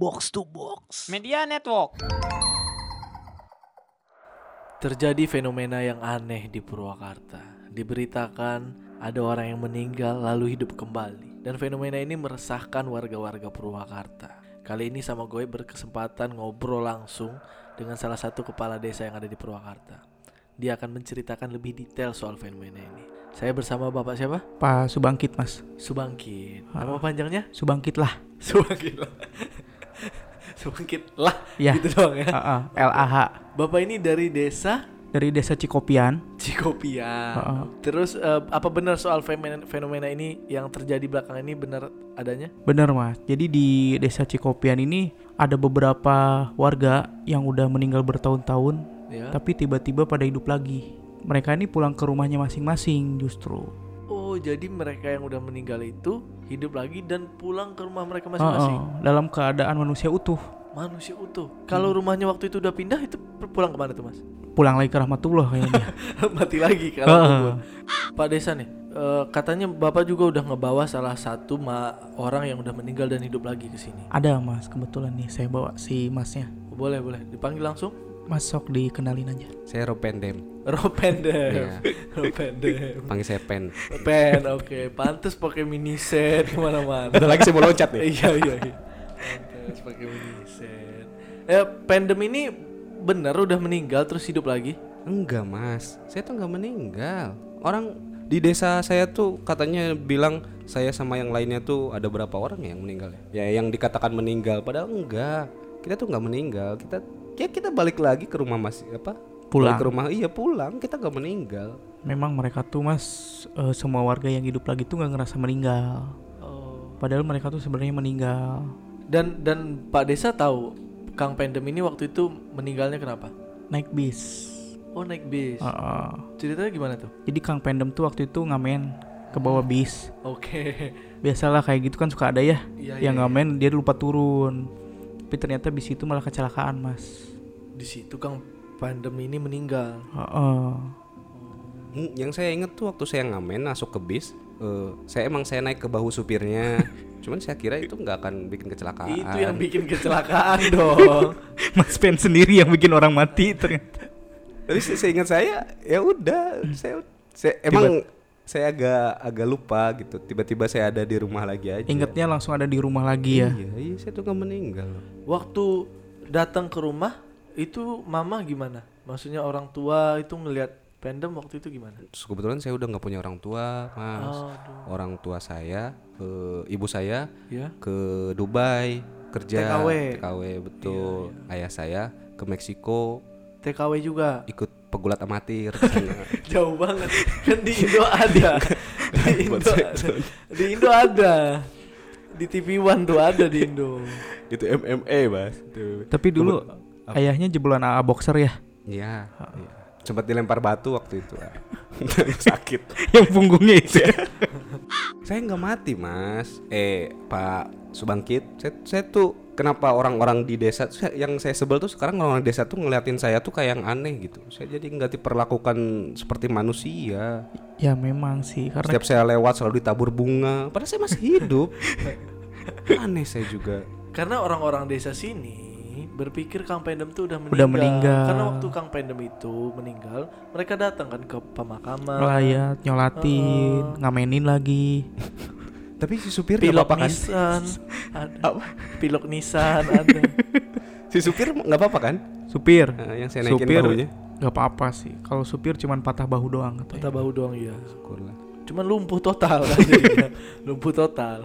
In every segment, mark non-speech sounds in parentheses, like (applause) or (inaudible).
Box to Box. Media Network. Terjadi fenomena yang aneh di Purwakarta. Diberitakan ada orang yang meninggal lalu hidup kembali. Dan fenomena ini meresahkan warga-warga Purwakarta. Kali ini sama gue berkesempatan ngobrol langsung dengan salah satu kepala desa yang ada di Purwakarta. Dia akan menceritakan lebih detail soal fenomena ini. Saya bersama Bapak siapa? Pak Subangkit mas Subangkit. Nama panjangnya? Subangkit lah Subangkit lah. Subangkit lah. Ya Gitu doang ya. Heeh, LAH Bapak ini dari desa Dari desa Cikopian Cikopian. Heeh. Terus eh, apa benar soal fenomena, fenomena ini yang terjadi belakangan ini benar adanya? Bener mas Jadi di desa Cikopian ini Ada beberapa warga yang udah meninggal bertahun-tahun Ya. Tapi tiba-tiba pada hidup lagi Mereka ini pulang ke rumahnya masing-masing justru Oh, jadi mereka yang udah meninggal itu hidup lagi dan pulang ke rumah mereka Heeh, masing-masing. Dalam keadaan manusia utuh Manusia utuh. Kalau rumahnya waktu itu udah pindah itu pulang ke mana tuh, Mas? Pulang lagi ke rahmatullah kayaknya (laughs) Mati lagi kalau kubur. Pak Desa nih, eh, katanya Bapak juga udah ngebawa salah satu ma- orang yang udah meninggal dan hidup lagi ke sini. Ada mas kebetulan nih Saya bawa si masnya Boleh, boleh. Dipanggil langsung? Masuk dikenalin aja Saya Ropendem. Ropendem. Iya. (laughs) Ropendem. Panggil saya Pen. Pen, oke. Pantes pakai mini set ke mana-mana. Ada lagi saya mau loncat nih. (laughs) iya, iya, iya. Pantes pakai mini set. Eh, Pendem ini bener udah meninggal terus hidup lagi? Enggak mas, saya tuh nggak meninggal. Orang di desa saya tuh katanya bilang saya sama yang lainnya tuh ada berapa orang yang meninggal ya? Ya yang dikatakan meninggal, padahal enggak. Kita tuh nggak meninggal. Kita ya kita balik lagi ke rumah masih apa? Pulang. Balik ke rumah, iya pulang. Kita nggak meninggal. Memang mereka tuh mas eh, Semua warga yang hidup lagi tuh nggak ngerasa meninggal Oh. Padahal mereka tuh sebenarnya meninggal Dan dan Pak Desa tahu Kang Pendem ini waktu itu meninggalnya kenapa? naik bis. Oh, naik bis. Heeh. Ceritanya gimana tuh? Jadi Kang Pendem tuh waktu itu ngamen ke bawah bis. Oke. Biasalah kayak gitu kan suka ada ya. Iya, yang iya, ngamen dia lupa turun. Tapi ternyata bis itu malah kecelakaan mas. Di situ Kang Pendem ini meninggal. Heeh. Hmm, Yang saya inget tuh waktu saya ngamen masuk ke bis, eh, saya emang saya naik ke bahu supirnya. (laughs) Cuman saya kira itu nggak akan bikin kecelakaan. Itu yang bikin kecelakaan (laughs) dong. Mas Pen sendiri yang bikin orang mati ternyata. Tapi se- seingat saya ya udah saya, saya emang saya agak agak lupa gitu. Tiba-tiba saya ada di rumah lagi aja. Ingatnya langsung ada di rumah lagi ya. Iya, iya saya tuh nggak meninggal. Waktu datang ke rumah itu mama gimana? Maksudnya orang tua itu ngelihat Pendem waktu itu gimana? Kebetulan saya udah nggak punya orang tua, mas. Aduh. Orang tua saya, eh, ibu saya Ya. ke Dubai kerja. TKW. TKW betul. Ayah saya ke Meksiko TKW juga. ikut pegulat amatir. (laughs) Jauh banget. Kan di Indo ada. (laughs) Di Indo ada. Di Indo ada. Di TV One tuh ada di Indo. itu MMA mas. Tapi dulu ayahnya jebolan AA boxer ya. Iya. iya. Sempat dilempar batu waktu itu. (laughs) Sakit. (laughs) yang punggungnya itu. ya. (laughs) Saya nggak mati mas. Eh Pak Subangkit, saya, saya tuh kenapa orang-orang di desa yang saya sebel tuh sekarang orang-orang desa tuh ngeliatin saya tuh kayak yang aneh gitu. Saya jadi nggak diperlakukan seperti manusia. ya memang sih karena Setiap saya lewat selalu ditabur bunga. Padahal saya masih hidup. aneh saya juga. Karena orang-orang desa sini berpikir Kang Pendem tuh udah meninggal. Udah meninggal. Karena waktu Kang Pendem itu meninggal, mereka datang kan ke pemakaman. melayat, nyolatin, ngamenin lagi. Tapi si supir Pilok apa-apa kan? Nissan ada. Pilok Nissan ada. Si supir nggak apa-apa kan? Supir. Nah, yang saya naikin supir bahunya. nggak apa-apa sih. Kalau supir cuman patah bahu doang katanya. Patah bahu doang ya. Syukurlah. Cuman lumpuh total (laughs) kan lumpuh total.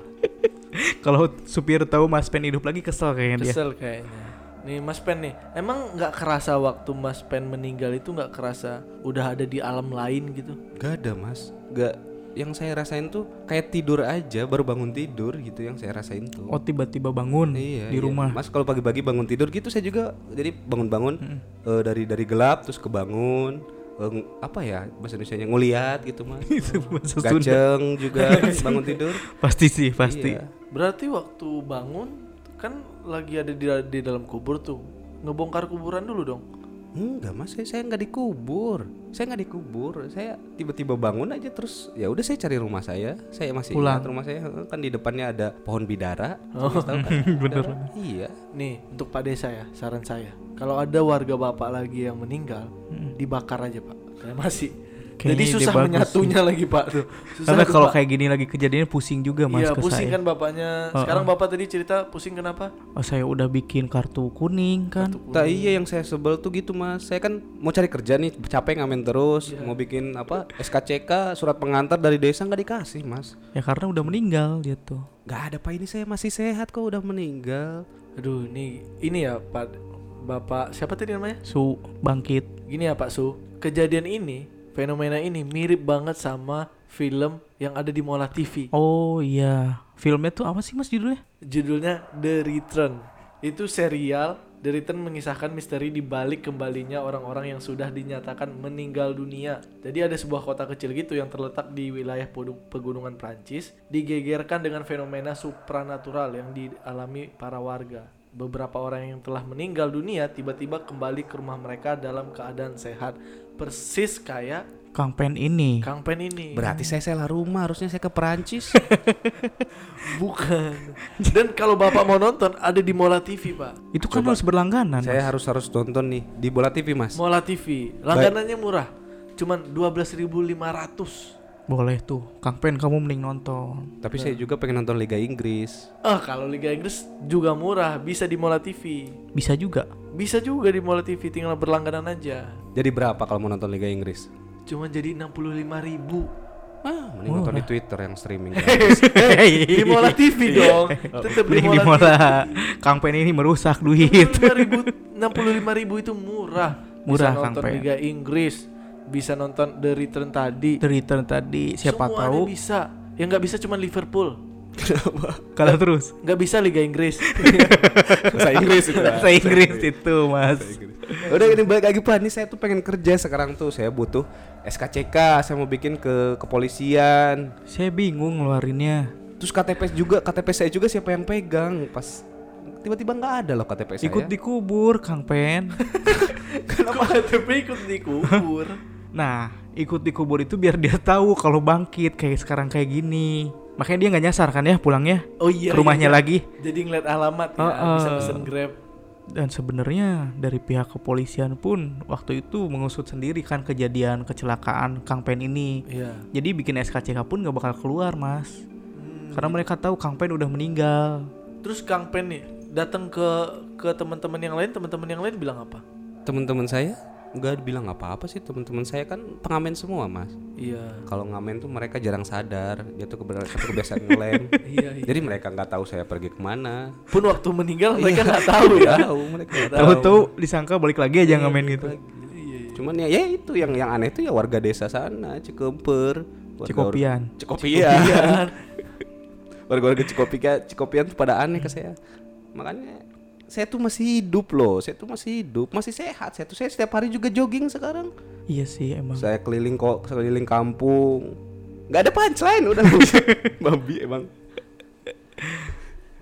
(laughs) Kalau supir tahu Mas Pen hidup lagi kesel kayaknya dia. Kesel kayaknya. Nih Mas Pen nih, emang nggak kerasa waktu Mas Pen meninggal itu nggak kerasa udah ada di alam lain gitu? Gak ada mas, gak. Yang saya rasain tuh kayak tidur aja, baru bangun tidur gitu yang saya rasain tuh. Oh tiba-tiba bangun iya, di iya. rumah. Mas kalau pagi-pagi bangun tidur gitu saya juga jadi bangun-bangun eh, dari dari gelap terus kebangun. Eh, apa ya bahasa Indonesia nguliat gitu mas. (laughs) Gaceng juga (laughs) bangun tidur. Pasti sih, pasti. Iya. Berarti waktu bangun kan lagi ada di, di dalam kubur tuh. Ngebongkar kuburan dulu dong. Enggak mas, saya saya nggak dikubur. Saya nggak dikubur. Saya tiba-tiba bangun aja terus ya udah saya cari rumah saya. Saya masih Pulang. ingat rumah saya kan di depannya ada pohon bidara. Oh. Tahu (laughs) kan? Bener. Iya. Nih, untuk Pak Desa ya, saran saya. Kalau ada warga Bapak lagi yang meninggal, dibakar aja, Pak. Kremasi. Kayaknya Jadi susah bagus menyatunya lagi, Pak tuh. Susah Karena kalau kayak gini lagi kejadiannya pusing juga mas Iya, ke pusing saya. kan bapaknya. Sekarang Bapak tadi cerita pusing kenapa? Oh, saya udah bikin kartu kuning kan. Tak iya yang saya sebel tuh gitu mas. Saya kan mau cari kerja nih, capek ngamen terus, Iya. mau bikin apa SKCK surat pengantar dari desa nggak dikasih mas. Ya karena udah meninggal dia tuh. Nggak ada pak ini saya masih sehat kok udah meninggal. Aduh, nih ini ya Pak Bapak siapa tadi namanya? Su bangkit. Gini ya Pak Su, kejadian ini, fenomena ini mirip banget sama film yang ada di Mola TV. Oh iya. Filmnya tuh apa sih mas judulnya? Judulnya The Return. Itu serial The Return mengisahkan misteri di balik kembalinya orang-orang yang sudah dinyatakan meninggal dunia. Jadi ada sebuah kota kecil gitu yang terletak di wilayah pegunungan Prancis, digegerkan dengan fenomena supranatural yang dialami para warga. Beberapa orang yang telah meninggal dunia tiba-tiba kembali ke rumah mereka dalam keadaan sehat, persis kayak Kang Pen ini. Kang Pen ini. Berarti saya salah rumah, harusnya saya ke Perancis. (laughs) Bukan. Dan kalau Bapak mau nonton ada di Mola TV, Pak. Itu kan harus berlangganan. saya Mas. harus harus nonton nih di bola TV mas. Mola TV. Langganannya murah. Cuman 12.500. Boleh tuh. Kang Pen kamu mending nonton. Tapi saya juga pengen nonton Liga Inggris. Ah, kalau Liga Inggris juga murah, bisa di Mola TV. Bisa juga. Bisa juga di Mola TV, tinggal berlangganan aja. Jadi berapa kalau mau nonton Liga Inggris? Cuman jadi 65.000 ribu. Ah, mending nonton di Twitter yang streaming. (laughs) di Mola TV dong. Tetap di Mending di Mola. Mola. Pen ini merusak duit. 65.000 65.000 itu murah. Murah, bisa nonton. Liga Inggris, bisa nonton The Return tadi. The Return tadi siapa Semuanya tahu bisa. Yang nggak bisa cuma Liverpool. Kalah terus. Nggak bisa Liga Inggris. (laughs) Bahasa Inggris itu. Bahasa Inggris itu mas. Udah ini balik lagi Pak, ini saya tuh pengen kerja sekarang tuh. Saya butuh SKCK, saya mau bikin ke kepolisian. Saya bingung ngeluarinnya. Terus KTP juga, KTP saya juga siapa yang pegang pas tiba-tiba nggak ada loh KTP saya. Ikut dikubur Kang Pen. (laughs) Kenapa KTP ikut dikubur? Nah, ikut dikubur itu biar dia tahu kalau bangkit kayak sekarang kayak gini. Makanya dia nggak nyasar kan ya pulangnya Oh iya. ke rumahnya iya. lagi. Jadi ngeliat alamat ya, Heeh. bisa pesen Grab. Dan sebenarnya dari pihak kepolisian pun waktu itu mengusut sendiri kan kejadian kecelakaan Kang Pen ini. Iya. Jadi bikin SKCK pun nggak bakal keluar mas. Hmm. Karena mereka tahu Kang Pen udah meninggal. Terus Kang Pen nih datang ke ke teman-teman yang lain, teman-teman yang lain bilang apa? Teman-teman saya nggak bilang apa-apa sih teman-teman saya kan pengamen semua mas. Iya. Kalau ngamen tuh mereka jarang sadar, dia tuh kebiasaan ngelem. (laughs) Iya, iya. Jadi mereka nggak tahu saya pergi ke mana. Pun waktu meninggal mereka nggak tahu ya. Tahu mereka nggak tahu. Tahu-tahu disangka balik lagi aja ngamen gitu. Iya, iya. Cuman ya, ya itu yang yang aneh tuh ya warga desa sana, Cikemper, Cikopian. Cikopian. (laughs) Warga-warga Cikopian, Cikopian tuh pada aneh ke saya. Makanya saya tuh masih hidup loh, saya tuh masih hidup, masih sehat. Saya tuh saya setiap hari juga jogging sekarang. Iya sih emang. Saya keliling kok, keliling kampung. Gak ada punchline udah (laughs) babi emang.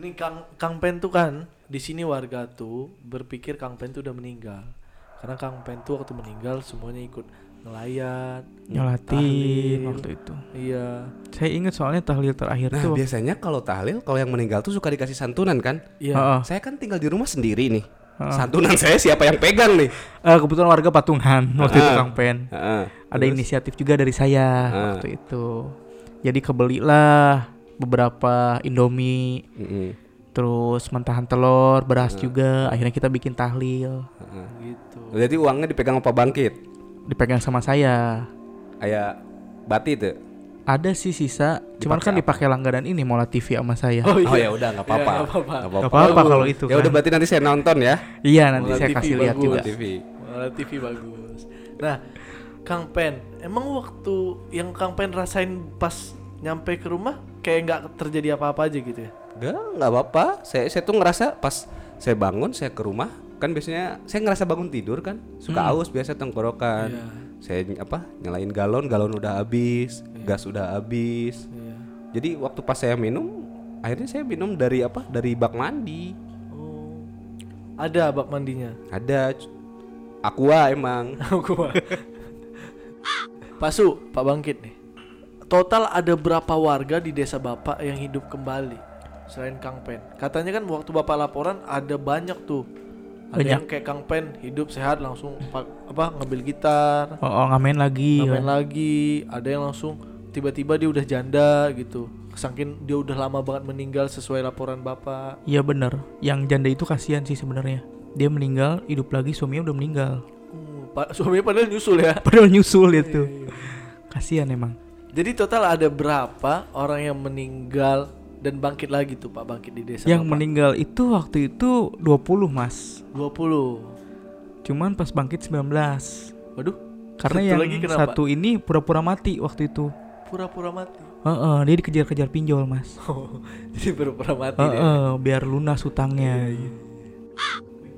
Nih Kang Kang Pen tuh kan di sini warga tuh berpikir Kang Pen tuh udah meninggal. Karena Kang Pen tuh waktu meninggal semuanya ikut ngelayat, Nyolatin tahlil. waktu itu. Iya. Saya ingat soalnya tahlil terakhir Nah tuh. biasanya kalau tahlil, kalau yang meninggal tuh suka dikasih santunan kan? Iya. Heeh. Saya kan tinggal di rumah sendiri nih. Heeh. Santunan saya siapa yang pegang nih? Eh, kebetulan warga patungan waktu itu Ah. Kang Pen. Heeh. Ada inisiatif juga dari saya Ah. waktu itu. Jadi kebelilah beberapa Indomie, Mm-mm. terus mentahan telur, beras juga. Akhirnya kita bikin tahlil. Heeh. Gitu. Jadi uangnya dipegang apa bangkit? Dipegang sama saya. Kayak bati tuh. Ada sih sisa, cuman Dipakai kan dipakai langganan ini Mola TV sama saya. Oh ya udah nggak apa-apa. Iya, nggak apa-apa. Kalau itu Ya udah kan. berarti nanti saya nonton ya. Iya nanti Mola saya TV kasih lihat juga. TV. Malah TV bagus. Nah, Kang Pen, emang waktu yang Kang Pen rasain pas nyampe ke rumah kayak nggak terjadi apa-apa aja gitu ya? Enggak, nggak apa-apa. Saya saya tuh ngerasa pas saya bangun saya ke rumah kan biasanya saya ngerasa bangun tidur kan suka aus biasa tenggorokan. Iya. Saya apa nyalain galon, galon udah habis, gas udah habis. Iya. Jadi waktu pas saya minum, akhirnya saya minum dari apa? Dari bak mandi. Oh. Ada bak mandinya. Ada. Aqua emang. (laughs) Gua. Pak Su, Pak Bangkit nih. Total ada berapa warga di desa Bapak yang hidup kembali selain Kang Pen? Katanya kan waktu Bapak laporan ada banyak tuh. Ada Banyak. yang kayak Kang Pen hidup sehat langsung pa- apa ngambil gitar, Oh, oh ngamen lagi. ngamen lagi. Ada yang langsung tiba-tiba dia udah janda gitu. Saking dia udah lama banget meninggal sesuai laporan Bapak. Iya bener. Yang janda itu kasihan sih sebenarnya. Dia meninggal, hidup lagi suaminya udah meninggal. Uh, Pak (laughs) suaminya padahal nyusul ya. Padahal nyusul itu. Kasihan emang. Jadi total ada berapa orang yang meninggal dan bangkit lagi tuh Pak bangkit di desa Yang Bapak? meninggal itu waktu itu 20 mas. 20 Cuman pas bangkit 19 Waduh Karena Satu yang lagi kenapa? satu ini pura-pura mati waktu itu. Pura-pura mati? Heeh, dia dikejar-kejar pinjol mas. (laughs) Jadi pura-pura mati deh Heeh, biar lunas hutangnya.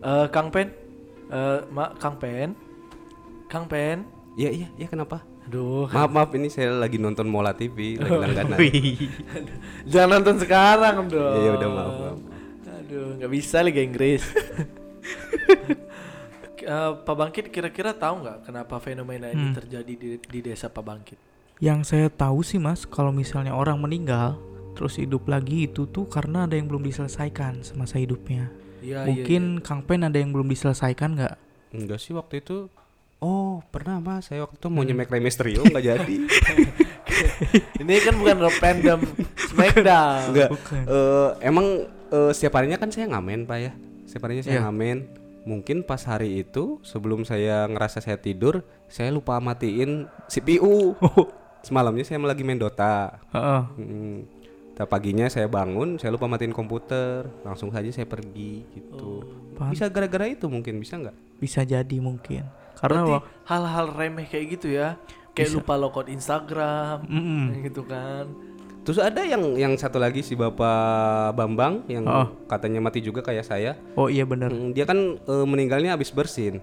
Eh, Kang Pen? Eh, Mak Kang Pen? Kang Pen Iya iya iya kenapa? Aduh Maaf maaf ini saya lagi nonton Mola TV lagi langganan. Wih. Jangan nonton sekarang dong Iya, iya, udah, maaf, maaf. Aduh nggak bisa Liga Inggris (laughs) Eh, Pak Bangkit kira-kira tahu nggak kenapa fenomena ini Hmm. terjadi di, di desa Pak Bangkit? Yang saya tahu sih mas Kalau misalnya orang meninggal Terus hidup lagi itu tuh karena ada yang belum diselesaikan semasa hidupnya Iya, iya, Mungkin Kang Pen ada yang belum diselesaikan nggak? Enggak sih waktu itu. Oh pernah mas saya waktu itu mau Hmm. nyemek Rey Mysterio nggak (laughs) jadi. (laughs) Ini kan bukan random Smackdown. (laughs) Enggak. Bukan. Eh, emang eh, setiap harinya kan saya ngamen pak ya. Setiap harinya saya Iya. ngamen. Mungkin pas hari itu sebelum saya ngerasa saya tidur, saya lupa matiin CPU. Oh, Semalamnya saya lagi main Dota. heeh. Hmm. Nah, paginya saya bangun, saya lupa matiin komputer, langsung saja saya pergi gitu. Pan- Bisa gara-gara itu mungkin bisa nggak? Bisa jadi mungkin Karena Berarti hal-hal remeh kayak gitu ya. Kayak Bisa. lupa logout Instagram. Mm-mm. kayak gitu kan. Terus ada yang yang satu lagi si Bapak Bambang yang Oh. katanya mati juga kayak saya. Oh iya bener Hmm, Dia kan eh, meninggalnya habis bersin.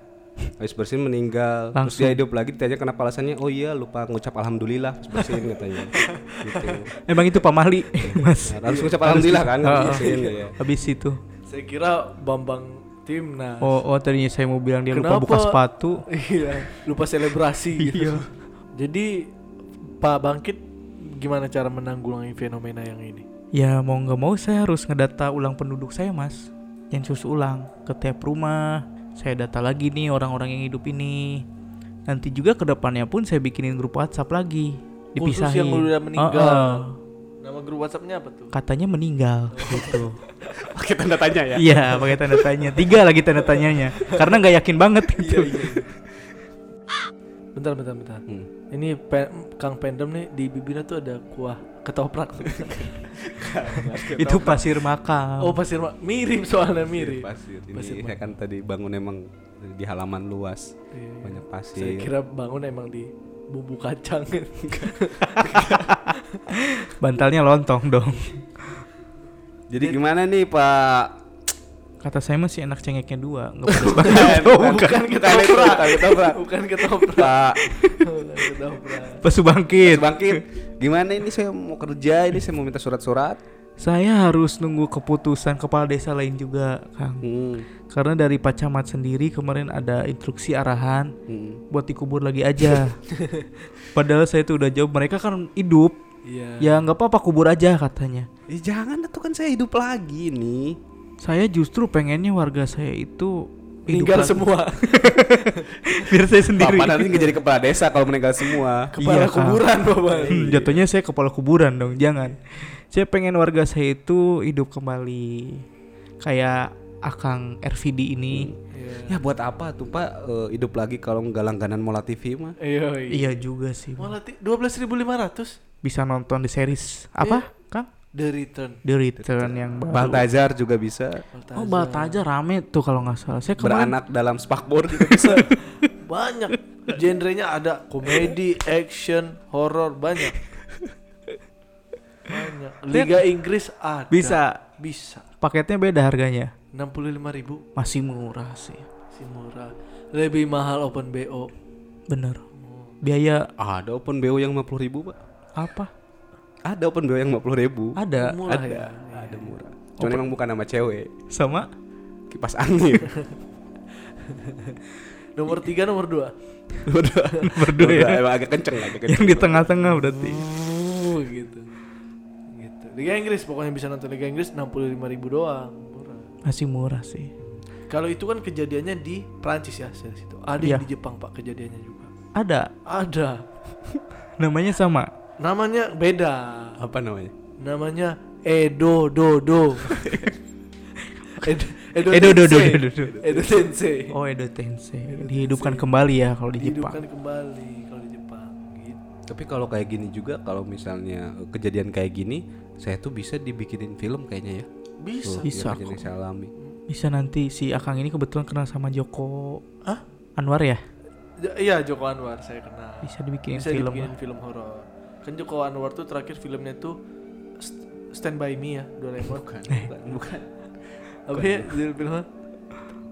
Habis bersin meninggal. Terus Langsung. dia hidup lagi ditanya kenapa alasannya? Oh iya lupa ngucap alhamdulillah habis bersin katanya. (laughs) gitu. Emang itu Pak Mali Mas Nah, harus ngucap alhamdulillah kan habis Oh, bersin ya. Habis itu Saya kira Bambang Timnas. Oh, oh tadinya saya mau bilang dia lupa Kenapa? buka sepatu (laughs) iya, lupa selebrasi (laughs) gitu. Jadi Pak Bangkit gimana cara menanggulangi fenomena yang ini? Ya mau nggak mau saya harus ngedata ulang penduduk saya mas Yang sus ulang ke tiap rumah Saya data lagi nih orang-orang yang hidup ini Nanti juga ke depannya pun saya bikinin grup WhatsApp lagi Khusus Dipisahin yang udah meninggal. Heeh. Nama grup WhatsAppnya apa tuh? Katanya meninggal gitu (laughs) Pakai tanda tanya ya. Iya pakai tanda tanya Tiga lagi tanda tanyanya Karena nggak yakin banget gitu Bentar, bentar, bentar. Hmm. Ini pe- Kang Pendem nih di bibirnya tuh ada kuah (laughs) (laughs) ketoprak. Itu pasir makam oh pasir Ma- mirip soalnya mirip. Pasir. Ini Pasir saya kan tadi bangun emang di halaman luas Iya. banyak Saya pasir. kira bangun emang di bumbu kacang. Bantalnya lontong dong Jadi gimana nih Pak? Kata saya masih enak cengeknya dua Nggak pedes Bukan, banget bukan bukan ketoprak. bukan ketoprak. Bukan ketoprak. Pak, Bukan ketoprak. Pesu bangkit bangkit. Gimana ini saya mau kerja, ini saya mau minta surat-surat. Saya harus nunggu keputusan kepala desa lain juga, Kang. Hmm. Karena dari Pak Camat sendiri kemarin ada instruksi arahan hmm. buat dikubur lagi aja. (laughs) Padahal saya tuh udah jauh, mereka kan hidup. Iya. Ya nggak apa-apa kubur aja katanya. Eh, jangan tuh kan saya hidup lagi nih. Saya justru pengennya warga saya itu hidup Meninggal semua. (laughs) Biar saya sendiri. Bapak nanti jadi kepala desa kalau meninggal semua. Kepala Iya, kuburan Bapak. Hmm, jatuhnya saya kepala kuburan dong, jangan. Saya pengen warga saya itu hidup kembali kayak Akang RVD ini. Iya. Ya buat apa tuh Pak eh, hidup lagi kalau nggak langganan Mola TV mah? Iya. Iya juga sih. Malah ti- 12.500 Bisa nonton di series apa, Kang? The Return. The Return yang baru. Baltazar juga bisa. Oh, Baltaja rame tuh kalau nggak salah. Saya kemarin Beranak dalam spakbor juga (laughs) bisa. Banyak. Genrenya ada komedi, action, horor banyak. Banyak. Liga Inggris ada. bisa. Bisa. Paketnya beda harganya. 65.000 Masih murah sih. si murah. Lebih mahal Open BO. Bener. Biaya Ada open BO yang 50 ribu Pak. apa? Ada open BO yang 50 ribu. Ada. murah ada, ya. ada murah. Cuman emang bukan nama cewek, Sama kipas angin. (laughs) nomor tiga nomor dua Berdua. Berdua (laughs) ya. Emang agak kenceng agak Yang kenceng. di tengah-tengah berarti. oh gitu gitu Liga Inggris pokoknya bisa nonton Liga Inggris 65.000 ribu doang Masih murah sih. kalau itu kan kejadiannya di Prancis ya series itu ada Iya. yang di Jepang pak kejadiannya juga Ada. ada (laughs) Namanya sama. namanya beda Apa namanya? namanya Edo Do Do (laughs) Edo Edo Edo, do, do, Tensei. do, do. Edo Tensei Oh, Edo Tensei. Dihidupkan kembali ya kalau di Jepang. dihidupkan kembali kalau di Jepang gitu Tapi kalau kayak gini juga kalau misalnya kejadian kayak gini, saya tuh bisa dibikinin film kayaknya ya. Bisa Bisa kejadian kok. alami. Bisa nanti si Akang ini kebetulan kenal sama Joko Hah? Anwar ya? Iya Joko Anwar saya kenal Bisa dibikinin bisa film. dibikinin film horor kan Joko Anwar tuh terakhir filmnya tuh St- Stand By Me ya Doraemon Bukan, Eh. bukan, bukan. apa ya judul filmnya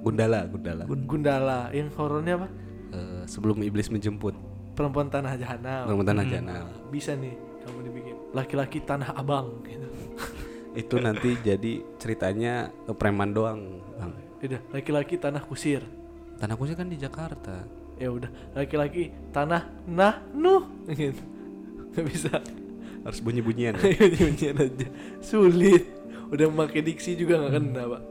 Gundala, Gundala. Gundala yang horornya apa Eh, sebelum iblis menjemput. perempuan tanah jahanam Perempuan aja nah. bisa nih kamu dibikin laki-laki tanah abang gitu (laughs) Itu nanti jadi ceritanya preman doang, Bang. udah laki-laki tanah kusir Tanah kusir kan di Jakarta. ya udah laki-laki tanah nah nuh gitu nggak bisa Harus bunyi-bunyian. (laughs) Nyanyian aja sulit udah pakai diksi juga nggak kena pak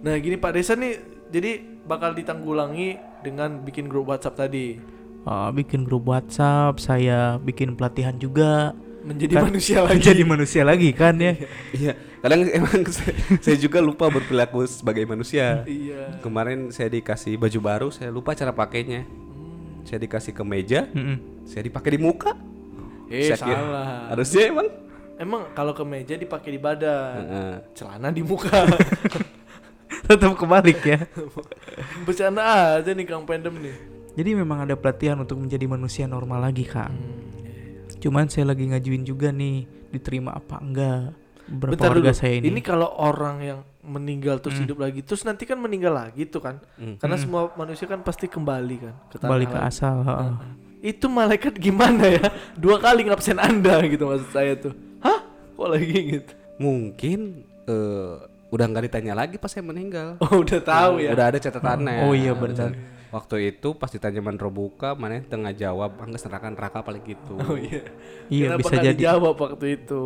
nah gini Pak Desa nih jadi bakal ditanggulangi dengan bikin grup WhatsApp tadi Ah, bikin grup WhatsApp, saya bikin pelatihan juga. Menjadi Kan- manusia lagi Jadi manusia lagi kan ya. Iya, kadang emang (laughs) saya, saya juga lupa berperilaku sebagai manusia. iya Kemarin saya dikasih baju baru, saya lupa cara pakainya. Hmm. Saya dikasih ke meja, Mm-mm. saya dipakai di muka. eh Saya kira- salah Harusnya emang. emang kalau ke meja dipakai di badan Heeh. celana di muka (laughs) Tetap kebalik ya. (laughs) bercanda aja nih Kang Pendem nih Jadi memang ada pelatihan untuk menjadi manusia normal lagi, Kang. Hmm. Cuman saya lagi ngajuin juga nih, diterima apa enggak. Beberapa Bentar warga dulu. saya ini. Ini kalau orang yang meninggal terus Hmm. hidup lagi, terus nanti kan meninggal lagi tuh kan? Hmm. Karena Hmm. semua manusia kan pasti kembali kan ke kembali ke lagi. asal. heeh. Heeh. Itu malaikat gimana ya? Dua kali ngabsen Anda gitu maksud saya tuh. Hah? Kok lagi gitu? Mungkin eh, udah nggak ditanya lagi pas saya meninggal. Oh, udah tahu ya. Udah ada catatannya. Oh, iya, Ada benar. Waktu itu pas ditanya buka, mana tengah jawab, angga neraka neraka paling gitu. Oh iya. Iya, Kenapa bisa jadi. dijawab waktu itu.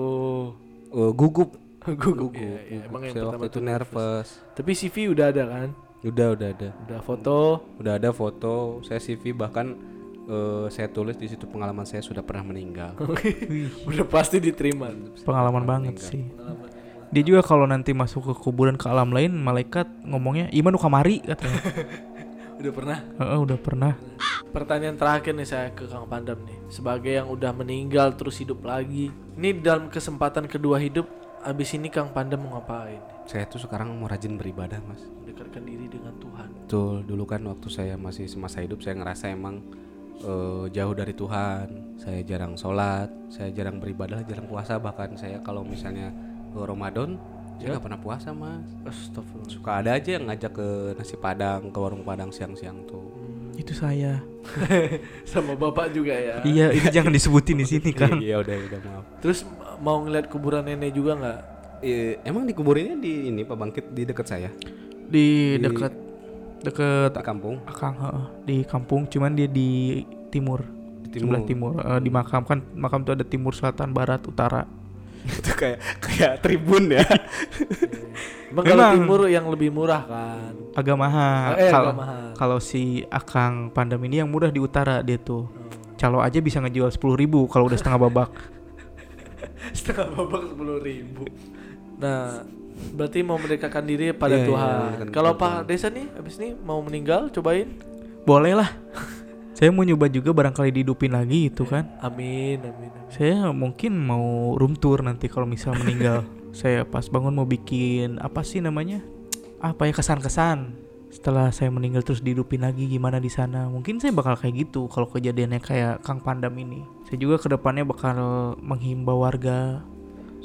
Eh, gugup. Gugup. Iya, iya. gugup. Emang yang saya pertama waktu itu tuh nervous. Tapi CV udah ada kan? Udah, udah ada. Udah foto. Udah ada foto, saya CV bahkan eh, saya tulis di situ pengalaman saya sudah pernah meninggal. (laughs) udah pasti diterima. Pengalaman banget sih. Dia juga kalau nanti masuk ke kuburan ke alam lain, malaikat ngomongnya iman kamari katanya. (laughs) Udah pernah? Heeh, udah pernah. Pertanyaan terakhir nih saya ke Kang Pandam nih. Sebagai yang udah meninggal terus hidup lagi. Ini dalam kesempatan kedua hidup, abis ini Kang Pandam mau ngapain? Saya tuh sekarang mau rajin beribadah, Mas. Mendekatkan diri dengan Tuhan. Betul, dulu kan waktu saya masih semasa hidup saya ngerasa emang eh, jauh dari Tuhan. Saya jarang sholat, saya jarang beribadah, jarang puasa. Bahkan saya kalau misalnya ke Ramadan, saya nggak pernah puasa mas. Astagfirullah. Suka ada aja yang ngajak ke nasi padang, ke warung padang siang-siang tuh. Itu saya. (laughs) Sama bapak juga ya. Iya, itu jangan disebutin di sini (laughs) kan. Iya udah udah maaf. Terus mau ngeliat kuburan nenek juga nggak? Eh, emang dikuburinnya di ini Pak Bangkit di dekat saya Di Di- dekat dekat di kampung. Akang heeh, di kampung cuman dia di timur, Di sebelah timur eh, di makam kan makam tuh ada timur selatan barat utara (laughs) itu kayak kayak tribun ya. (laughs) Emang kalau Memang. timur yang lebih murah kan? agak mahal Eh, kalau kalau si Akang Pandam ini yang mudah di utara dia tuh calo aja bisa ngejual sepuluh ribu kalau udah setengah babak (laughs) Setengah babak sepuluh ribu. Nah, berarti mau mendekatkan diri pada Iya, iya, Tuhan. mendekatkan Kalau Pak Desa nih, abis ini mau meninggal, cobain. boleh lah saya mau nyoba juga barangkali dihidupin lagi itu kan. Amin, amin, amin. saya mungkin mau room tour nanti kalau misal meninggal. (laughs) Saya pas bangun mau bikin apa sih namanya? Apa ya kesan-kesan. Setelah saya meninggal terus dihidupin lagi gimana di sana? Mungkin saya bakal kayak gitu kalau kejadiannya kayak Kang Pandam ini. Saya juga ke depannya bakal menghimbau warga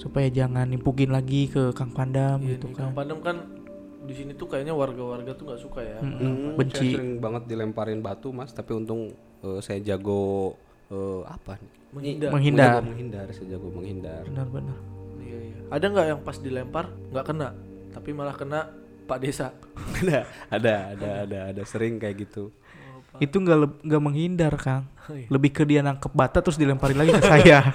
supaya jangan nimpukin lagi ke Kang Pandam Iya gitu nih, kan. Kang Pandem kan di sini tuh kayaknya warga-warga tuh nggak suka ya. Hmm, benci Saya sering banget dilemparin batu mas, tapi untung eh, saya jago eh, apa? nih? Menghindar. Menghindar. Jago menghindar, saya jago menghindar. benar-benar Iya, iya. Ada nggak yang pas dilempar nggak kena, tapi malah kena Pak Desa? (laughs) ada, ada, ada, ada, ada sering kayak gitu. Oh, itu nggak nggak menghindar kang Oh, iya. lebih ke dia nangkep bata terus dilemparin lagi ke saya (laughs)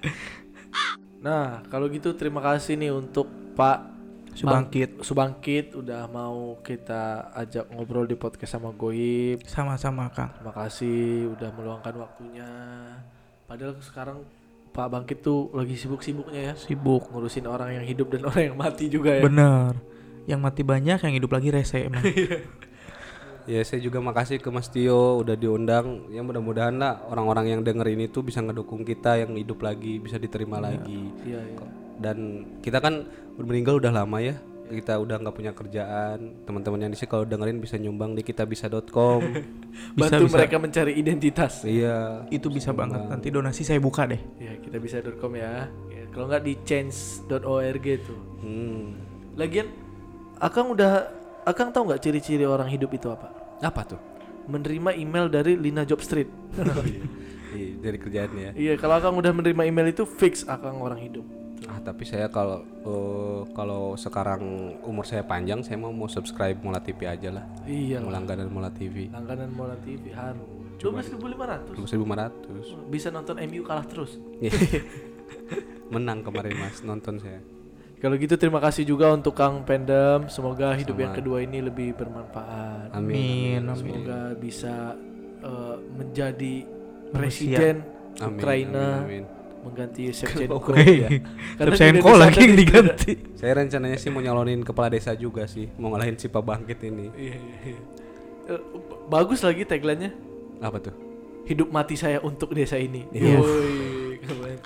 (laughs) Nah, kalau gitu terima kasih nih untuk Pak Subangkit Subangkit udah mau kita ajak ngobrol di podcast sama Goib. sama-sama kang Terima kasih udah meluangkan waktunya. Padahal sekarang Pak Bangkit tuh lagi sibuk-sibuknya ya sibuk ngurusin orang yang hidup dan (laughs) orang yang mati juga ya. bener yang mati banyak yang hidup lagi rese emang (laughs) Ya saya juga makasih ke Mas Tio udah diundang. Ya mudah-mudahan lah orang-orang yang denger ini tuh bisa ngedukung kita yang hidup lagi, bisa diterima lagi. Iya, iya. Dan kita kan meninggal udah lama ya. Kita udah nggak punya kerjaan. Teman-teman yang di sini kalau dengerin bisa nyumbang di kitabisa.com. (laughs) Bisa, Bantu bisa. mereka mencari identitas. iya. itu bisa banget nanti donasi saya buka deh Ya, kita bisa.com ya. ya. Kalau nggak di change.org tuh. Hmm. Lagian Akang udah Akang tahu nggak ciri-ciri orang hidup itu apa? Apa tuh? Menerima email dari Lina Job Street. (laughs) Iya, dari kerjaannya ya. iya, kalau Akang udah menerima email itu fix Akang orang hidup. Ah, tapi saya kalau eh, kalau sekarang umur saya panjang, saya mau mau subscribe Mola TV aja lah. Iya. Mau langganan Mola TV. Langganan Mola TV harus. 12.500. 1500. Bisa nonton MU kalah terus. (laughs) Menang kemarin Mas nonton saya. Kalau gitu terima kasih juga untuk Kang Pendem. Semoga hidup Sama. yang kedua ini lebih bermanfaat. Amin. Amin, amin. Semoga bisa eh, menjadi presiden Amin, Ukraina amin, amin. Mengganti Shevchenko ya. Karena Shevchenko lagi yang di- diganti Saya rencananya sih mau nyalonin kepala desa juga sih, mau ngalahin si Pak Bangkit ini. Iya, iya, iya. Eh, bagus lagi tagline-nya. Apa tuh? Hidup mati saya untuk desa ini. Iya. Woi, keren.